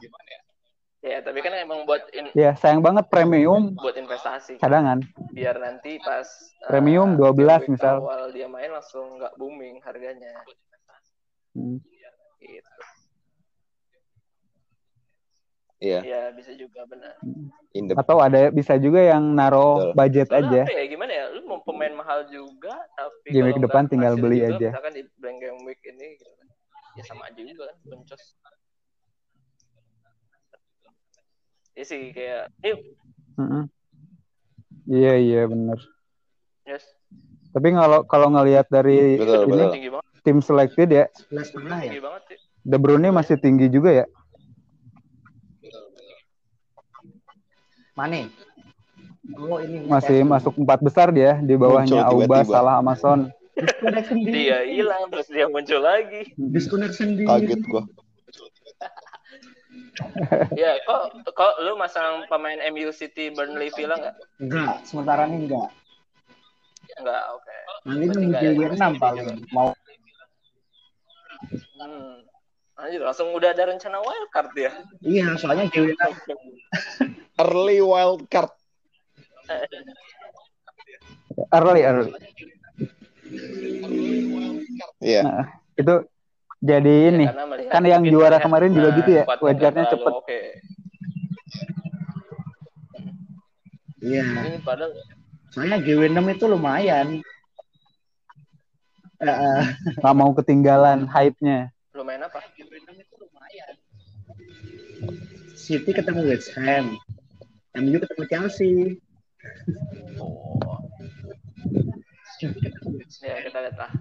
Ya, tapi kan emang buat in, Ya sayang banget premium buat investasi cadangan. biar nanti pas uh, Premium game 12 week misal. awal dia main langsung nggak booming harganya. Hmm. Gitu. Iya, Ya bisa juga benar. in the Atau ada bisa juga yang naruh Betul. budget Soalnya aja. apa ya gimana ya? Lu mau pemain mahal juga tapi Game week depan tinggal beli juga, aja. Misalkan di blank game week ini gitu kan. Ya sama aja juga kan, bencos. Ya sih kayak, yuk, Mm-mm. Iya iya bener. yes, Tapi kalau kalau ngelihat dari Betul, ini betul. tinggi banget, tim selected ya, 11 setengah ya. tinggi banget sih. De Bruyne masih tinggi juga ya. Mane. Oh ini Masih masuk empat besar dia di bawahnya Muncul Auba. Salah, Amazon. Dia hilang terus dia muncul lagi. Diskoner sendiri. kaget gua. Ya, kok kok lu masang pemain MU City Burnley Villa nggak? Enggak, sementara ini enggak. Nggak, oke. Nanti Berarti nunggu GW6 paling. Mau Hmm. Anjir, langsung udah ada rencana wildcard ya? iya, soalnya GW6 Early wild card. Early early. Iya. Nah, itu jadi ini. melihat kan yang juara melihat, kemarin juga nah, gitu ya, nggak cepet. Oke. Iya, Ini padahal soalnya GW6 itu lumayan. Nggak mau ketinggalan hype-nya. lumayan apa? City ketemu West Ham. MU ketemu Chelsea. Oh. Ya, kita lihat lah.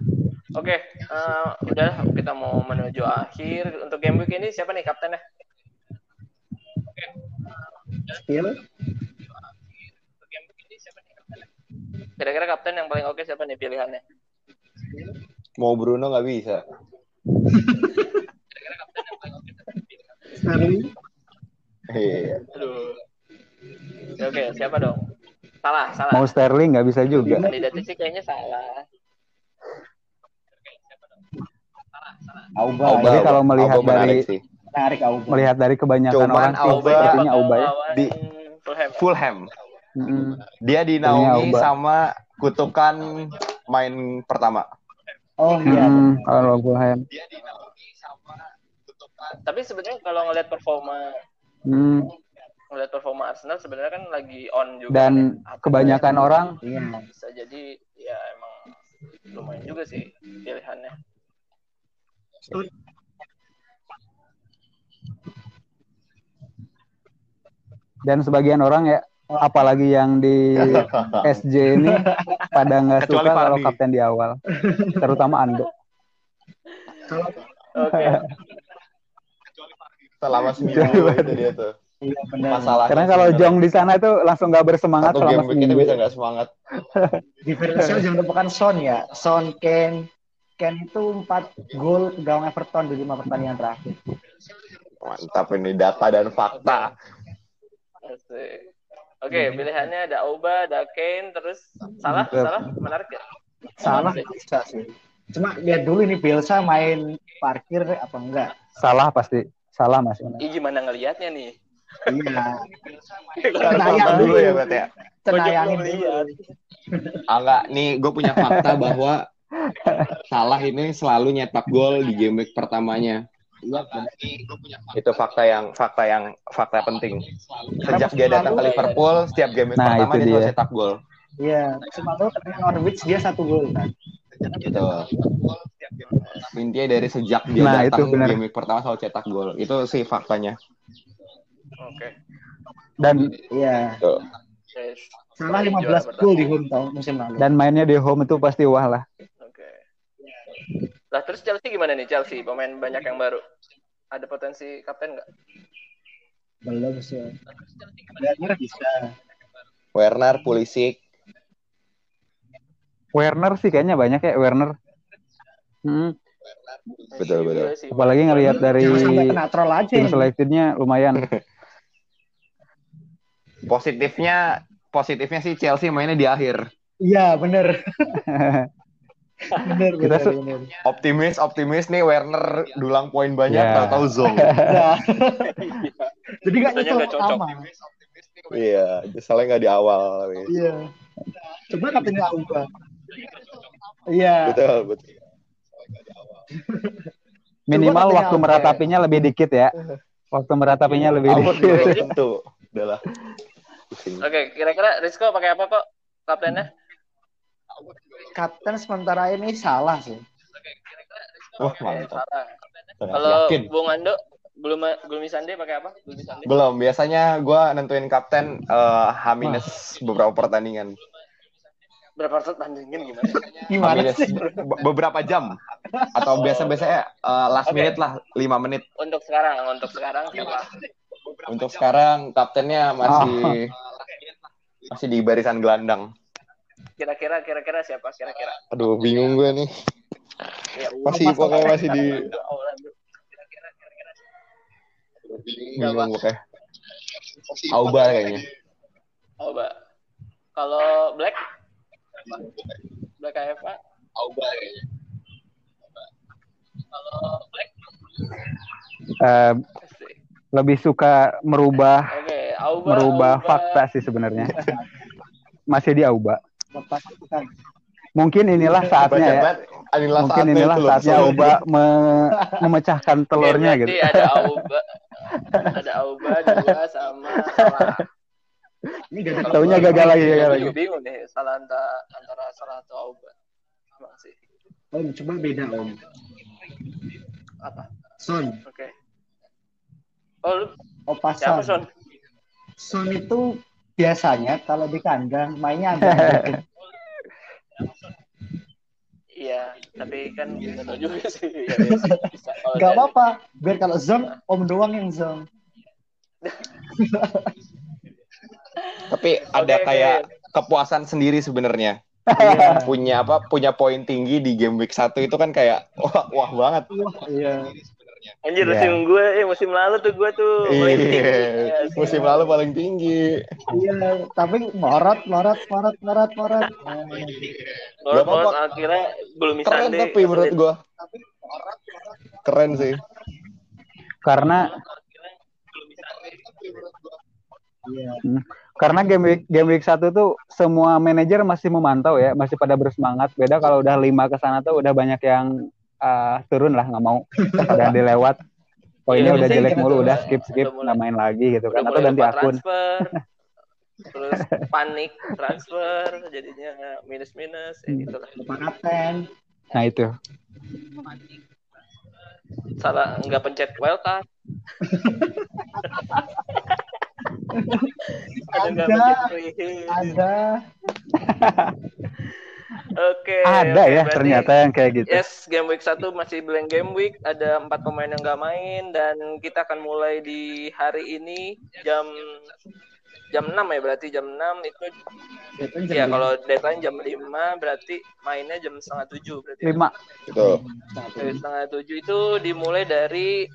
Oke, eh, udah kita mau menuju akhir. Untuk game week ini siapa nih kaptennya? Skill. Kira-kira kapten yang paling oke siapa nih pilihannya? Mau Bruno nggak bisa. Sterling. Iya. Aduh. Ya, Oke, siapa dong? Salah, salah. Mau Sterling nggak bisa juga. Kandidatnya sih kayaknya salah. Auba. Auba, Jadi ya. kalau melihat Auba menarik dari- sih. Menarik Auba. Melihat dari kebanyakan Cuman orang sih Auba- sepertinya Auba ya. Di- Fulham. Fulham. Mm-mm. Dia dinaungi Auba. sama kutukan main pertama. Oh iya. Mm, kalau Fulham. Tapi sebenarnya kalau ngelihat performa Hmm, Arsenal sebenarnya kan lagi on juga. dan ya. kebanyakan orang Iya. bisa jadi ya emang lumayan juga sih pilihannya. dan sebagian orang ya apalagi yang di SJ ini pada nggak Kecuali suka kalau kapten di awal terutama Ando Oke. Selama seminggu itu dia tuh. Iya benar. Masalah. karena kalau Jong di sana itu langsung nggak bersemangat satu selama game kita bisa nggak semangat. Diferensial jangan lupakan Son ya. Son, Ken. Ken itu 4 gol ke gawang Everton di 5 pertandingan terakhir. Mantap ini data dan fakta. Asik. Oke, pilihannya ada Auba, ada Kane, terus salah, salah, menarik ya? Salah bisa sih. Cuma lihat dulu ini Bielsa main parkir apa enggak. Salah pasti. Salah Mas. Ih, gimana ngelihatnya nih? Iya. Iya, dulu ya berarti ya. Cenayangin dulu. lihat. Ah, enggak, nih gue punya fakta bahwa Salah ini selalu nyetak gol di game week pertamanya. Itu fakta yang fakta yang fakta penting. Sejak dia datang ke Liverpool, setiap game week Nah, pertama itu dia selalu dia. cetak gol. Iya, cuma tuh ketemu Norwich dia satu gol kan. Gitu. Intinya dari sejak dia Nah, itu datang benar. game week pertama selalu cetak gol. Itu sih faktanya. Oke. Dan Iya. Tuh. Yes. Salah Juara 15 pertama. gol di home tahun musim lalu. dan mainnya di home itu pasti wah lah. Oke. Lah terus Chelsea gimana nih Chelsea? Pemain banyak yang baru. Ada potensi kapten nggak? Belum sih. Werner bisa. Werner, Pulisic, Werner sih kayaknya banyak ya Werner. Hmm, Betul, betul. Iya apalagi ngelihat dari Jangan sampai kena troll aja. tim selectednya lumayan. Positifnya positifnya sih Chelsea mainnya di akhir. Iya, bener. bener, Kita bener, bener. Optimis, optimis nih Werner dulang poin banyak, Ya. zong. Iya. Jadi nyesel nggak cocok. pertama. Iya, soalnya nggak di awal. Iya. Coba katanya Auba. Iya. Betul, betul. Minimal waktu meratapinya lebih dikit ya. Waktu meratapinya lebih Ampun, dikit. itu. Udahlah. Oke, kira-kira Rizko pakai apa kok kaptennya? Kapten sementara ini salah sih. Wah, Oke, mantap. salah. Sangat Kalau. Bung Ando belum belum Sande pakai apa? Belum Sande. Belum, biasanya gue nentuin kapten eh, H- beberapa pertandingan. Berapa pertandingan gimana? Gimana sih? be- beberapa jam. Atau biasa-biasanya eh, last Oke. minute lah, 5 menit. Untuk sekarang, untuk sekarang siapa? Untuk sekarang kaptennya masih masih di barisan gelandang. Kira-kira kira-kira siapa? Kira-kira. Aduh, bingung gue nih. Ya, Masih Mas- pokoknya masih di Orlando. Kira-kira kira-kira. bingung pokoknya. Auba kayaknya. Oh, Mbak. Kalau Black? Black AFA? Auba kayaknya. Kalau Black? Eh, lebih suka merubah Oke, Auba. merubah Auba. fakta sih sebenarnya. Masih di Auba. Mungkin inilah saatnya ya. Inilah Mungkin saatnya inilah saatnya Auba me- memecahkan telurnya gitu. ada Auba. ada Auba dua sama salah. Ini gagal. Taunya gagal lagi, gagal lagi. Bingung nih salah antara, antara salah atau Auba. Emang sih. Om, coba beda Om. Apa? Son. Oke. Oh, lu Opa siapa Son. Son? Son itu biasanya kalau di kandang mainnya agak Iya, tapi kan nggak tahu juga sih. Ya, ya Gak apa-apa. Biar kalau zone, Om doang yang zone. Tapi ada Oke, kayak oke. kepuasan sendiri sebenarnya. Iya. Punya apa? Punya poin tinggi di game week 1 itu kan kayak wah, wah banget. Iya. Anjir, Iya. musim gue, eh musim lalu tuh gue tuh paling tinggi. Iya, Iya, sih. musim lalu paling tinggi. Iya, tapi morot, morot, morot, morot, morot. Gak apa-apa. kalau akhirnya belum bisa Keren tapi menurut gua. Keren sih. Karena Iya. karena game week game week satu tuh semua manajer masih memantau ya, masih pada bersemangat. Beda kalau udah lima ke sana tuh udah banyak yang ah, turun lah nggak mau dan dilewat. Oh ini Iya, udah jelek gitu mulu, udah skip skip nggak main lagi gitu Udah kan atau ganti akun. transfer, terus panik transfer, jadinya minus minus, ya gitu lah. Lupa kapten. Nah itu. Salah nggak pencet wildcard. Ada nggak Ada. Free hit. Ada. Oke. Ada oke, ya berarti- ternyata yang kayak gitu. Yes, game week 1 masih blank game week. Ada empat pemain yang nggak main dan kita akan mulai di hari ini jam jam 6 ya berarti jam 6 itu Deadline ya jam kalau deadline jam 5 berarti mainnya jam setengah tujuh berarti ya. Lima. Itu Dari setengah tujuh itu dimulai dari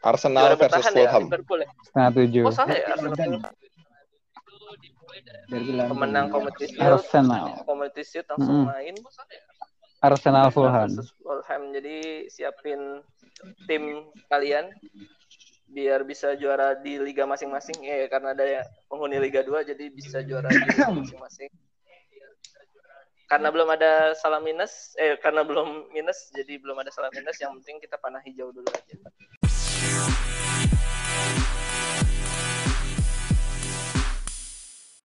Arsenal versus ya Fulham. Liverpool ya. setengah tujuh. Oh salah ya Arsenal. London. Pemenang kompetisi Arsenal. kompetisi langsung Mm-mm. main. Arsenal Fulham. Fulham. Jadi siapin tim kalian biar bisa juara di liga masing-masing ya karena ada ya penghuni Liga 2 jadi bisa juara di liga masing-masing. Karena belum ada salah minus, eh karena belum minus jadi belum ada salah minus yang penting kita panah hijau dulu aja.